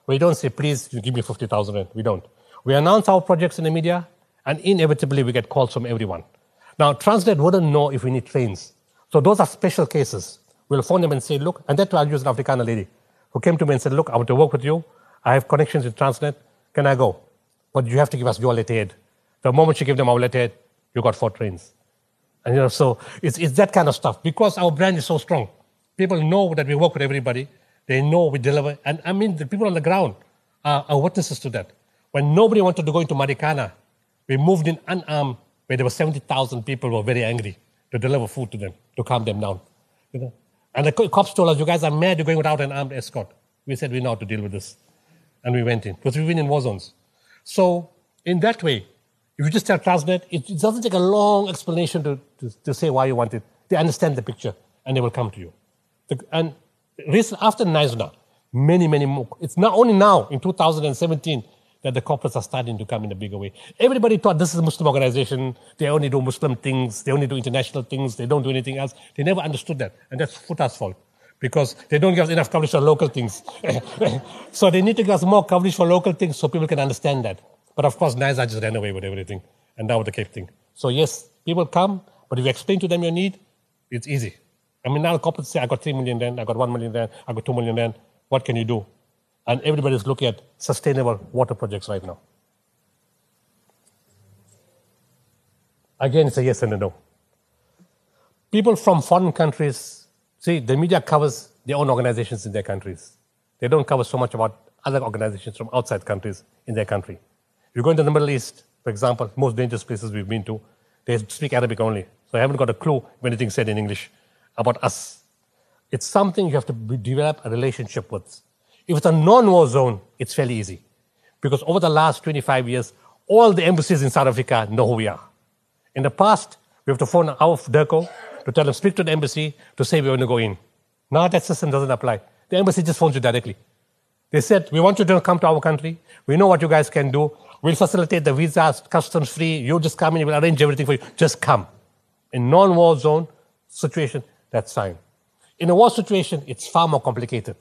We don't say, please give me 50,000 We don't. We announce our projects in the media, and inevitably we get calls from everyone. Now, Transnet wouldn't know if we need trains. So those are special cases. We'll phone them and say, look, and that I'll use an Afrikaner lady who came to me and said, look, I want to work with you. I have connections with Transnet. Can I go? But you have to give us your letterhead. The moment you give them our letterhead, you got four trains. And you know, so it's, it's that kind of stuff. Because our brand is so strong, people know that we work with everybody. They know we deliver. And I mean, the people on the ground are, are witnesses to that. When nobody wanted to go into Marikana, we moved in unarmed, where there were 70,000 people who were very angry to deliver food to them, to calm them down. You know? And the cops told us, you guys are mad, you're going without an armed escort. We said, we know how to deal with this. And we went in, because we've been in war zones. So, in that way, if you just tell Transnet, it, it doesn't take a long explanation to, to, to, say why you want it. They understand the picture, and they will come to you. The, and after Knysna, many, many more. It's not only now, in 2017, that the corporates are starting to come in a bigger way. Everybody thought this is a Muslim organization. They only do Muslim things. They only do international things. They don't do anything else. They never understood that. And that's Foeta's fault because they don't give us enough coverage for local things. *laughs* so they need to give us more coverage for local things so people can understand that. But of course, Knysna just ran away with everything. And now with the Cape thing. So yes, people come, but if you explain to them your need, it's easy. I mean, now corporates say, I got 3 million then, I got 1 million then, I got 2 million then. What can you do? And everybody is looking at sustainable water projects right now. Again, it's a yes and a no. People from foreign countries, see, the media covers their own organizations in their countries. They don't cover so much about other organizations from outside countries in their country. If you go into the Middle East, for example, most dangerous places we've been to, they speak Arabic only. So I haven't got a clue if anything said in English about us. It's something you have to develop a relationship with. If it's a non-war zone, it's fairly easy. Because over the last 25 years, all the embassies in South Africa know who we are. In the past, we have to phone our DIRCO to tell them, speak to the embassy to say we want to go in. Now that system doesn't apply. The embassy just phones you directly. They said, we want you to come to our country. We know what you guys can do. We'll facilitate the visas, customs free. You just come in, we'll arrange everything for you. Just come. In non-war zone situation, that's fine. In a war situation, it's far more complicated.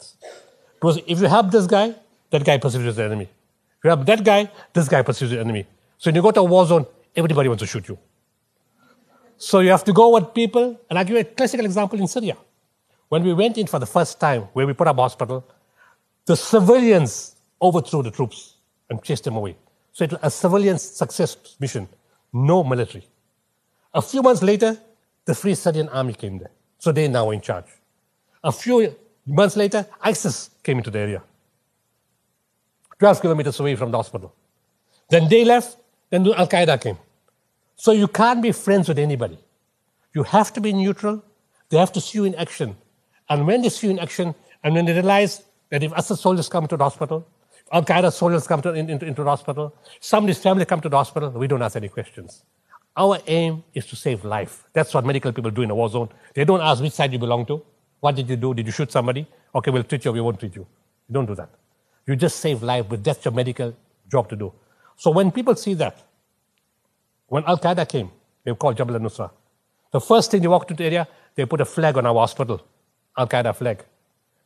Because if you help this guy, that guy pursues the enemy. If you help that guy, this guy pursues the enemy. So when you go to a war zone, everybody wants to shoot you. So you have to go with people, and I'll give you a classical example in Syria. When we went in for the first time, where we put up hospital, the civilians overthrew the troops and chased them away. So it was a civilian success mission, no military. A few months later, the Free Syrian Army came there. So they're now in charge. A few months later, ISIS came into the area, 12 kilometers away from the hospital. Then they left, then Al Qaeda came. So you can't be friends with anybody. You have to be neutral. They have to see you in action. And when they see you in action, and when they realize that if ISIS soldiers come to the hospital, Al Qaeda soldiers come to, in, into, into the hospital, somebody's family come to the hospital, we don't ask any questions. Our aim is to save life. That's what medical people do in a war zone. They don't ask which side you belong to. What did you do? Did you shoot somebody? Okay, we'll treat you we won't treat you. You don't do that. You just save life, but that's your medical job to do. So when people see that, when Al Qaeda came, they called Jabhat al Nusra. The first thing they walked into the area, they put a flag on our hospital, Al Qaeda flag.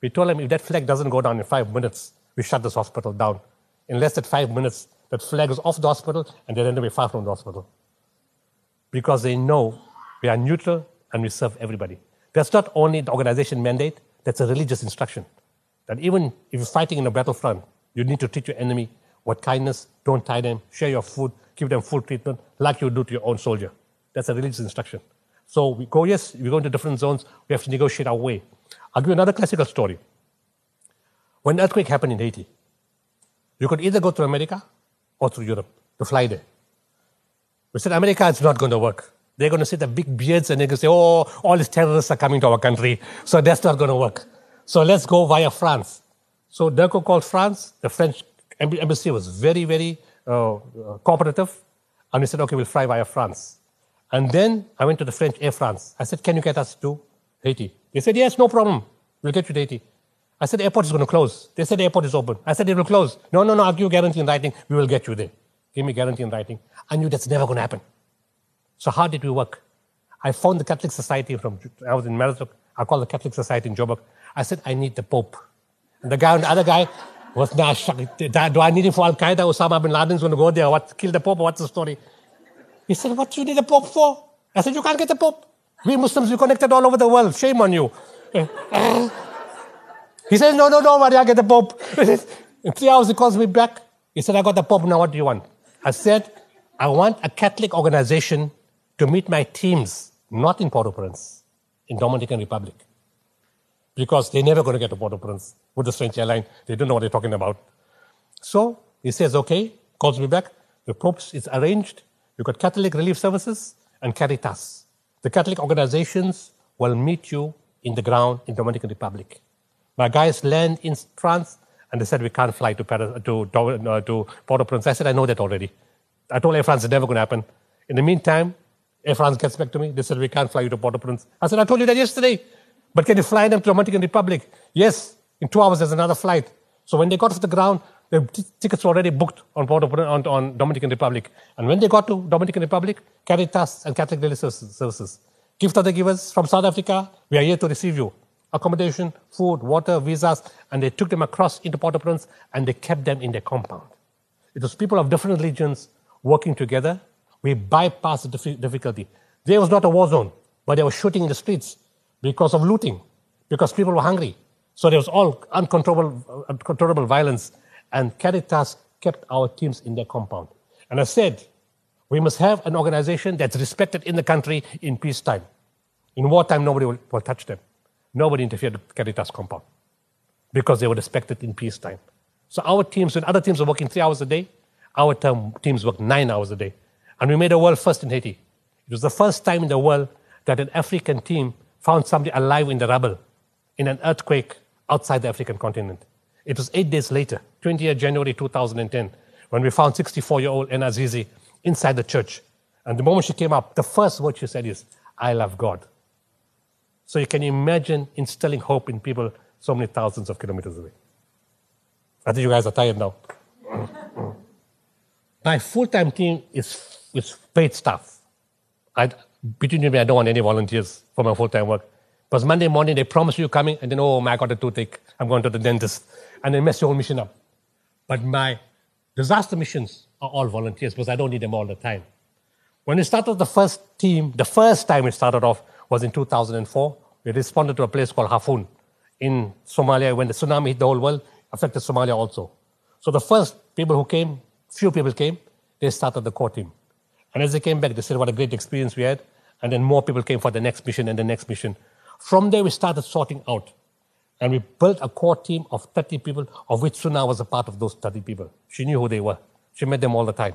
We told them if that flag doesn't go down in five minutes, we shut this hospital down. In less than five minutes, that flag is off the hospital and they ran away far from the hospital. Because they know we are neutral and we serve everybody. That's not only the organization mandate, that's a religious instruction. That even if you're fighting in a battlefront, you need to treat your enemy with kindness, don't tie them, share your food, give them full treatment like you do to your own soldier. That's a religious instruction. So we go, yes, we go into different zones, we have to negotiate our way. I'll give you another classical story. When earthquake happened in Haiti, you could either go to America or to Europe to fly there. We said, America is not going to work. They're going to see the big beards and they're going to say, oh, all these terrorists are coming to our country. So that's not going to work. So let's go via France. So DIRCO called France. The French embassy was very, very uh, cooperative. And we said, okay, we'll fly via France. And then I went to the French Air France. I said, can you get us to Haiti? They said, yes, no problem. We'll get you to Haiti. I said, the airport is going to close. They said, the airport is open. I said, it will close. No, no, no, I'll give you guarantee in writing. We will get you there. Give me guarantee in writing. I knew that's never going to happen. So how did we work? I found the Catholic Society from, I was in Maritzburg. I called the Catholic Society in Joburg. I said, I need the Pope. And the guy, the other guy was, nah, do I need him for Al Qaeda? Osama bin Laden's going to go there. What, kill the Pope? What's the story? He said, what do you need the Pope for? I said, you can't get the Pope. We Muslims, we connected all over the world. Shame on you. *laughs* he says, no, no, don't worry, I get the Pope. *laughs* In three hours, he calls me back. He said, I got the Pope, now what do you want? I said, I want a Catholic organization to meet my teams, not in Port-au-Prince, in Dominican Republic. Because they're never going to get to Port-au-Prince with the French airline. They don't know what they're talking about. So he says, okay, calls me back. The Pope is arranged. You've got Catholic Relief Services and Caritas. The Catholic organizations will meet you in the ground in Dominican Republic. My guys land in France and they said, we can't fly to, Paris, to, uh, to Port-au-Prince. I said, I know that already. I told Air France it's never going to happen. In the meantime, Air France gets back to me. They said, we can't fly you to Port-au-Prince. I said, I told you that yesterday. But can you fly them to Dominican Republic? Yes. In two hours, there's another flight. So when they got off the ground, the t- tickets were already booked on, Port on, on Dominican Republic. And when they got to Dominican Republic, Caritas and Catholic Relief Services, gift of the givers from South Africa, we are here to receive you accommodation, food, water, visas, and they took them across into Port-au-Prince and they kept them in their compound. It was people of different religions working together. We bypassed the difficulty. There was not a war zone, but they were shooting in the streets because of looting, because people were hungry. So there was all uncontrollable, uncontrollable violence. And Caritas kept our teams in their compound. And I said, we must have an organization that's respected in the country in peacetime. In wartime, nobody will, will touch them. Nobody interfered with Caritas compound because they were respected in peacetime. So our teams, when other teams were working three hours a day, our teams worked nine hours a day. And we made a world first in Haiti. It was the first time in the world that an African team found somebody alive in the rubble in an earthquake outside the African continent. It was eight days later, 20th January 2010, when we found 64-year-old Ena Zizi inside the church. And the moment she came up, the first word she said is, I love God. So you can imagine instilling hope in people so many thousands of kilometers away. I think you guys are tired now. My full-time team is, is paid staff. I, between you and me, I don't want any volunteers for my full-time work. Because Monday morning, they promise you coming, and then, oh, my, I got a toothache. I'm going to the dentist. And they mess your whole mission up. But my disaster missions are all volunteers because I don't need them all the time. When we started the first team, the first time we started off was in 2004. We responded to a place called Hafun in Somalia when the tsunami hit the whole world, affected Somalia also. So the first people who came, few people came, they started the core team. And as they came back, they said what a great experience we had. And then more people came for the next mission and the next mission. From there, we started sorting out. And we built a core team of 30 people, of which Suna was a part of those 30 people. She knew who they were. She met them all the time.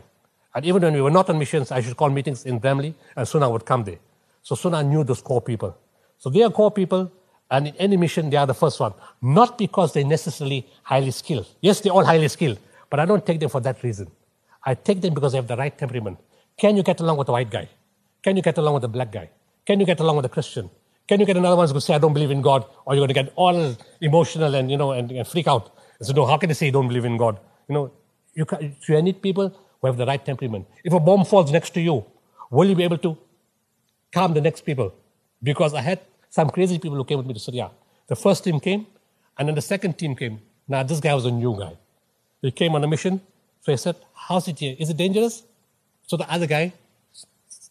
And even when we were not on missions, I should call meetings in Bramley, and Suna would come there. So Suna knew those core people. So they are core people, and in any mission, they are the first one. Not because they're necessarily highly skilled. Yes, they're all highly skilled, but I don't take them for that reason. I take them because they have the right temperament. Can you get along with a white guy? Can you get along with a black guy? Can you get along with a Christian? Can you get another one to say, I don't believe in God? Or you're going to get all emotional and, you know, and, and freak out. And so, no, how can they say you don't believe in God? You know, you, can, you need people who have the right temperament. If a bomb falls next to you, will you be able to calm the next people? Because I had some crazy people who came with me to Syria. The first team came, and then the second team came. Now, this guy was a new guy. He came on a mission. So I said, How's it here? Is it dangerous? So the other guy,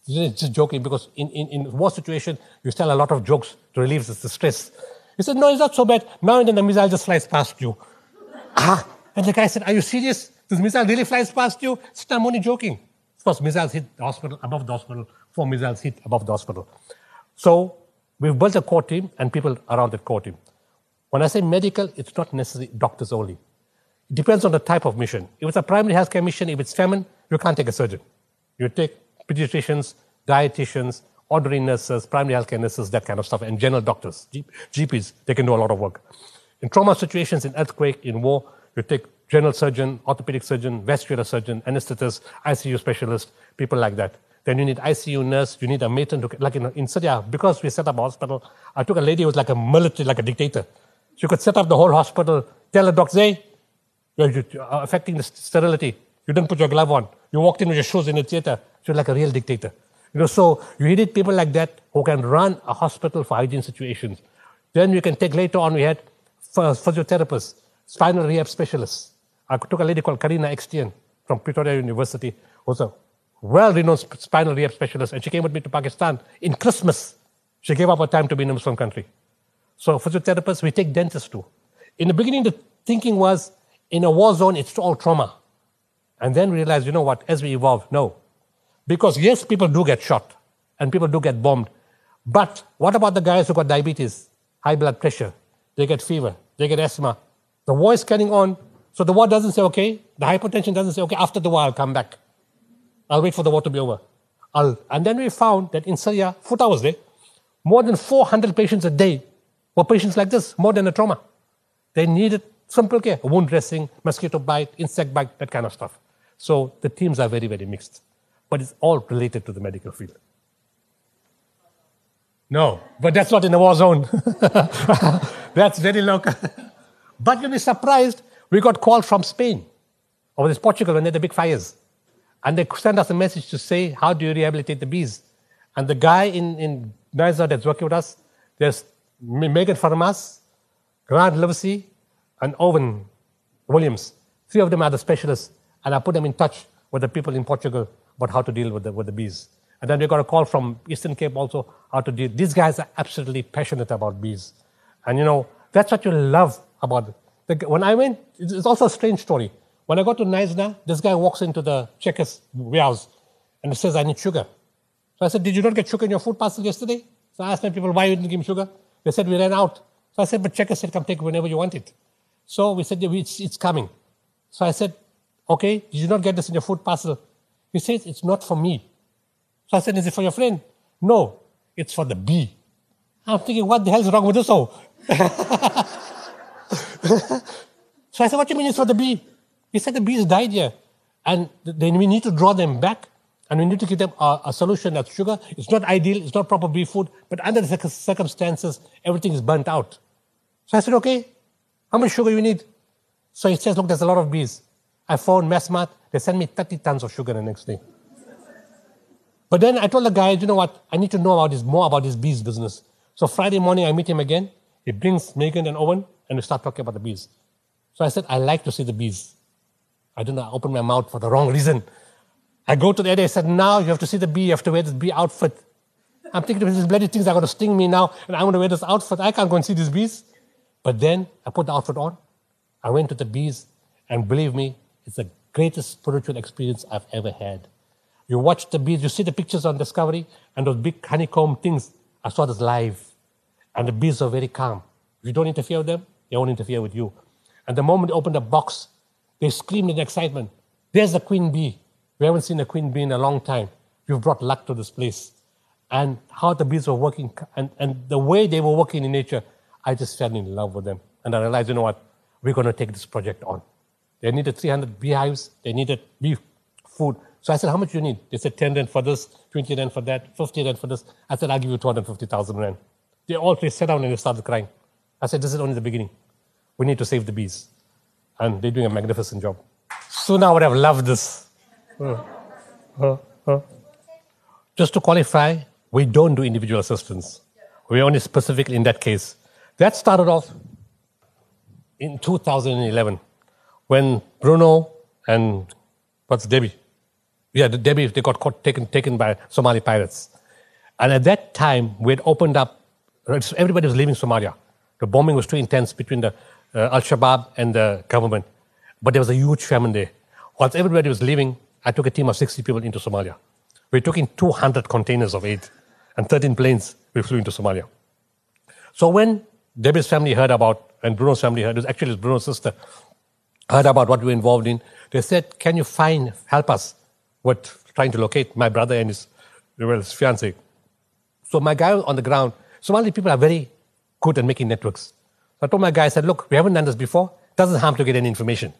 just joking, because in, in, in war situation, you tell a lot of jokes to relieve the, stress. He said, No, it's not so bad. Now and then the missile just flies past you. ah, and the guy said, Are you serious? This missile really flies past you? He said, I'm only joking. Of course, missiles hit the hospital, above the hospital. Four missiles hit above the hospital. So we've built a core team and people around that core team. When I say medical, it's not necessarily doctors only. It depends on the type of mission. If it's a primary healthcare mission, if it's famine, you can't take a surgeon. You take pediatricians, dietitians, ordinary nurses, primary healthcare nurses, that kind of stuff, and general doctors, GPs, they can do a lot of work. In trauma situations, in earthquake, in war, you take general surgeon, orthopedic surgeon, vascular surgeon, anesthetist, ICU specialist, people like that. Then you need ICU nurse, you need a matron, to, like in, in Syria, because we set up a hospital, I took a lady who was like a military, like a dictator. She could set up the whole hospital, tell the doctor, hey, you're, affecting the sterility. You didn't put your glove on. You walked in with your shoes in the theater. You're like a real dictator. You know, so you needed people like that who can run a hospital for hygiene situations. Then you can take later on, we had physiotherapists, spinal rehab specialists. I took a lady called Karina Extian from Pretoria University, who's a well-renowned spinal rehab specialist, and she came with me to Pakistan in Christmas. She gave up her time to be in a Muslim country. So physiotherapists, we take dentists too. In the beginning, the thinking was, in a war zone, it's all trauma. And then we realized, you know what, as we evolve, no. Because yes, people do get shot and people do get bombed. But what about the guys who got diabetes, high blood pressure? They get fever, they get asthma. The war is carrying on. So the war doesn't say, okay, the hypertension doesn't say, okay, after the war, I'll come back. I'll wait for the war to be over. I'll, and then we found that in Syria, four hours there, more than 400 patients a day were patients like this, more than a trauma. They needed simple care, wound dressing, mosquito bite, insect bite, that kind of stuff. So the teams are very, very mixed. But it's all related to the medical field. No, but that's not in the war zone. *laughs* that's very local. *laughs* but you'll be surprised, we got called from Spain, or this Portugal when they had the big fires. And they sent us a message to say, how do you rehabilitate the bees? And the guy in, in Knysna that's working with us, there's Megan Farmas, Grant Livesey, and Owen Williams. Three of them are the specialists, and I put them in touch with the people in Portugal about how to deal with the, with the bees. And then we got a call from Eastern Cape also how to deal. These guys are absolutely passionate about bees. And you know, That's what you love about it. when I went, it's also a strange story. When I got to Knysna, this guy walks into the Checkers warehouse and says, I need sugar. So I said, Did you not get sugar in your food parcel yesterday? So I asked my people, Why you didn't give me sugar? They said, We ran out. So I said, But Checkers said, Come take whenever you want it. So we said, it's, it's coming. So I said, Okay, you did not get this in your food parcel? He says, It's not for me. So I said, Is it for your friend? No, it's for the bee. I'm thinking, What the hell is wrong with this all? *laughs* so I said, What do you mean it's for the bee? He said, The bees died here. And then we need to draw them back and we need to give them a, a, solution that's sugar. It's not ideal, it's not proper bee food, but under the circumstances, everything is burnt out. So I said, okay, how much sugar you need? So he says, look, there's a lot of bees. I phoned Massmart, they sent me 30 tons of sugar the next day. But then I told the guy, you know what, I need to know about this, more about this bees business. So Friday morning, I meet him again. He brings Megan and Owen, and we start talking about the bees. So I said, I like to see the bees. I don't know, I opened my mouth for the wrong reason. I go to the area, I said, now you have to see the bee, you have to wear this bee outfit. I'm thinking these bloody things are going to sting me now, and I'm going to wear this outfit. I can't go and see these bees. But then I put the outfit on. I went to the bees, and believe me, it's the greatest spiritual experience I've ever had. You watch the bees, you see the pictures on Discovery, and those big honeycomb things. I saw this live, and the bees are very calm. If you don't interfere with them, they won't interfere with you. And the moment they open the box, they scream in excitement. There's the queen bee. We haven't seen a queen bee in a long time. You've brought luck to this place. And how the bees were working, and, and the way they were working in nature, I just fell in love with them. And I realized, you know what? We're going to take this project on. They needed 300 beehives. They needed beef food. So I said, how much do you need? They said 10 rand for this, 20 rand for that, 50 rand for this. I said, I'll give you 250,000 rand. They all three sat down and they started crying. I said, this is only the beginning. We need to save the bees. And they're doing a magnificent job. So now I would have loved this. Just to qualify, we don't do individual assistance. We're only specific in that case. That started off in 2011 when Bruno and what's Debbie? Yeah, Debbie, they got caught, taken, taken by Somali pirates. And at that time, we had opened up, everybody was leaving Somalia. The bombing was too intense between the uh, Al Shabaab and the government. But there was a huge famine there. Once everybody was leaving, I took a team of 60 people into Somalia. We took in 200 containers of aid and 13 planes. We flew into Somalia. So when Debbie's family heard about, and Bruno's family heard, it was actually Bruno's sister, heard about what we were involved in, they said, Can you find, help us with trying to locate my brother and his, well, his? So my guy on the ground, Somali people are very good at making networks. So I told my guy, I said, Look, we haven't done this before. Doesn't harm to get any information.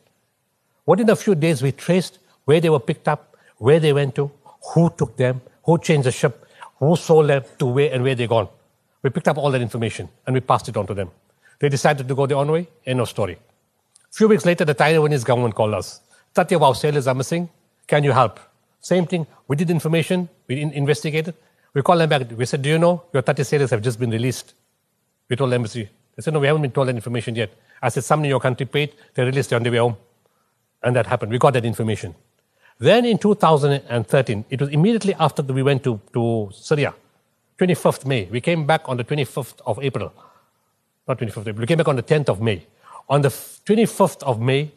Within a few days, we traced where they were picked up, where they went to, who took them, who changed the ship, who sold them to where and where they gone. We picked up all that information and we passed it on to them. They decided to go their own way, end of story. A few weeks later, the Taiwanese government called us. 30 of our sailors are missing. Can you help? Same thing. We did information. We investigated. We called them back. We said, Do you know your 30 sailors have just been released? We told the embassy. They said, No, we haven't been told that information yet. I said, Somebody in your country paid. They released. They're on their way home. And that happened. We got that information. Then in 2013, it was immediately after we went to, to Syria, 25th May. We came back on the 25th of April. Not 25th April. We came back on the 10th of May. On the 25th of May,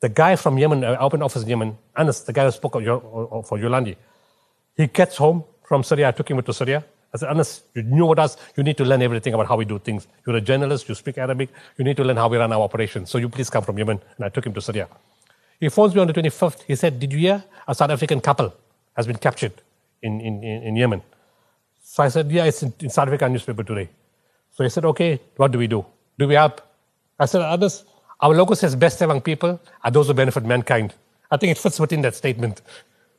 the guy from Yemen, uh, open office in Yemen, Anas, the guy who spoke for Yolandi, he gets home from Syria. I took him to Syria. I said, Anas, you knew what us. You need to learn everything about how we do things. You're a journalist. You speak Arabic. You need to learn how we run our operations. So you please come from Yemen. And I took him to Syria. He phones me on the 25th. He said, Did you hear? A South African couple has been captured in, in, in Yemen. So I said, Yeah, it's in, in South African newspaper today. So he said, Okay, what do we do? Do we help? I said, Others, our logo says best among people are those who benefit mankind. I think it fits within that statement.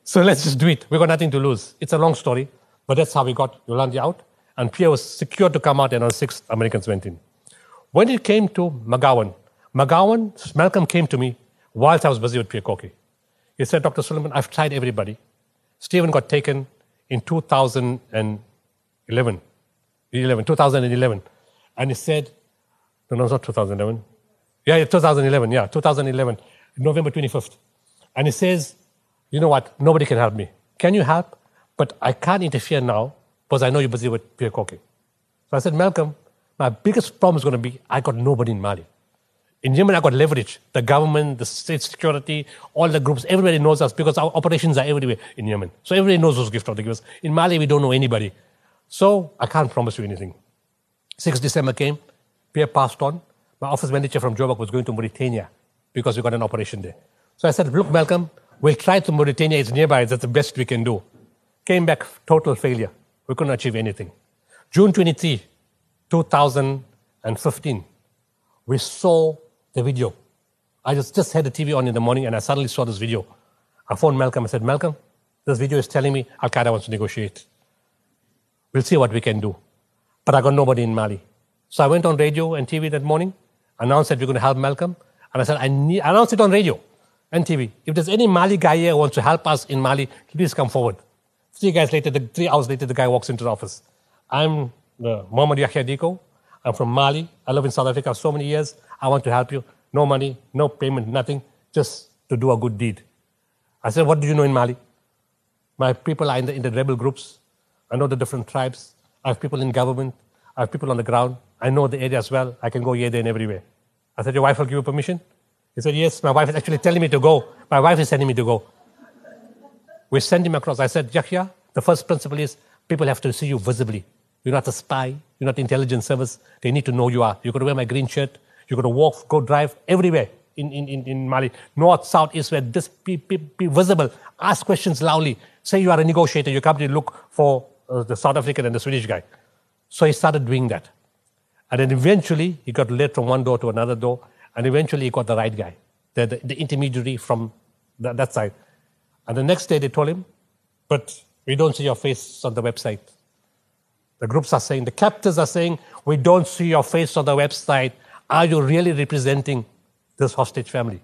So let's just do it. We've got nothing to lose. It's a long story, but that's how we got Yolandi out. And Pierre was secured to come out, and on 6th, Americans went in. When it came to McGowan, McGowan, Malcolm came to me whilst I was busy with Pierre Korkie. He said, Dr. Sooliman, I've tried everybody. Stephen got taken in 2011, 11, 2011. And he said, no, no, it's not 2011. Yeah, yeah, 2011, yeah, 2011, November 25th. And he says, you know what, nobody can help me. Can you help? But I can't interfere now because I know you're busy with Pierre Korkie. So I said, Malcolm, My biggest problem is going to be I got nobody in Mali. In Yemen, I got leverage. The government, the state security, all the groups, everybody knows us because our operations are everywhere in Yemen. So everybody knows who's gift of the givers. In Mali, we don't know anybody. So I can't promise you anything. 6 December came, Pierre passed on. My office manager from Joburg was going to Mauritania because we got an operation there. So I said, look, Malcolm, we'll try to Mauritania. It's nearby. That's the best we can do. Came back, total failure. We couldn't achieve anything. June 23, 2015, we saw the video. I just, just had the TV on in the morning and I suddenly saw this video. I phoned Malcolm. I said, Malcolm, this video is telling me Al Qaeda wants to negotiate. We'll see what we can do. But I got nobody in Mali. So I went on radio and TV that morning, announced that we're going to help Malcolm. And I said, I, need, announced it on radio and TV. If there's any Mali guy here who wants to help us in Mali, please come forward. Three guys later, the, three hours later, the guy walks into the office. I'm the Mohammed Yahya Diko. I'm from Mali. I live in South Africa so many years. I want to help you. No money, no payment, nothing, just to do a good deed. I said, What do you know in Mali? My people are in the, in the rebel groups. I know the different tribes. I have people in government. I have people on the ground. I know the area as well. I can go here, there, and everywhere. I said, Your wife will give you permission? He said, Yes, my wife is actually telling me to go. My wife is sending me to go. We sent him across. I said, Yahya, the first principle is people have to see you visibly. You're not a spy. You're not intelligence service. They need to know you are. You've got to wear my green shirt. You've got to walk, go drive everywhere in, in, in, in Mali. North, south, east, west. Just be, be, be visible. Ask questions loudly. Say you are a negotiator. You come to look for uh, the South African and the Swedish guy. So he started doing that. And then eventually he got led from one door to another door. And eventually he got the right guy, the, the, the intermediary from the, that side. And the next day they told him, but we don't see your face on the website. The groups are saying, the captors are saying, we don't see your face on the website. Are you really representing this hostage family?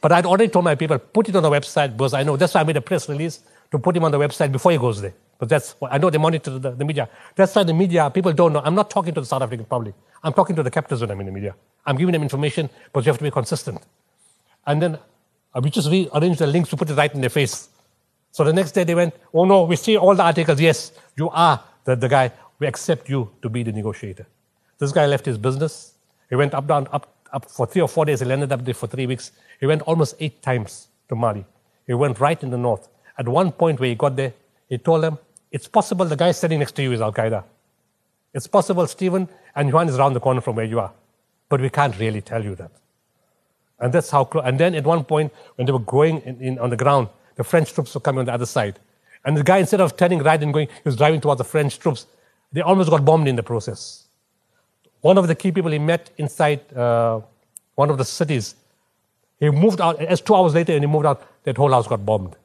But I'd already told my people, put it on the website because I know that's why I made a press release to put him on the website before he goes there. But that's why I know they monitor the, the media. That's why the media, people don't know. I'm not talking to the South African public. I'm talking to the captors when I'm in the media. I'm giving them information, but you have to be consistent. And then uh, we just rearranged the links to put it right in their face. So the next day they went, oh no, we see all the articles. Yes, you are the, the guy. We accept you to be the negotiator. This guy left his business. He went up, down, up, up for three or four days. He landed up there for three weeks. He went almost eight times to Mali. He went right in the north. At one point where he got there, he told them, it's possible the guy sitting next to you is Al Qaeda. It's possible Stephen and Juan is around the corner from where you are. But we can't really tell you that. And that's how close. And then at one point, when they were going in, in, on the ground, the French troops were coming on the other side. And the guy, instead of turning right and going, he was driving towards the French troops. They almost got bombed in the process. One of the key people he met inside uh, one of the cities, he moved out. As two hours later, and he moved out, that whole house got bombed.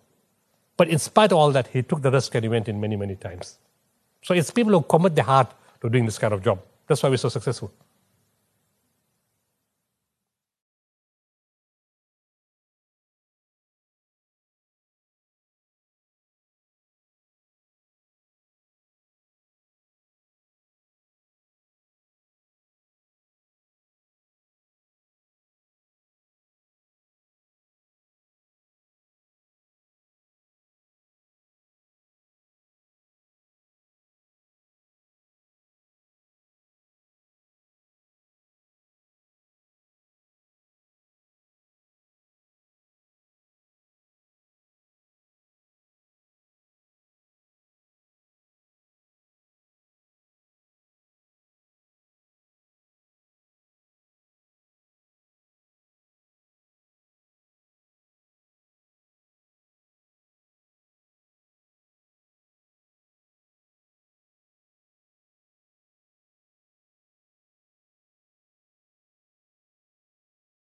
But in spite of all that, he took the risk and he went in many, many times. So it's people who commit their heart to doing this kind of job. That's why we're so successful.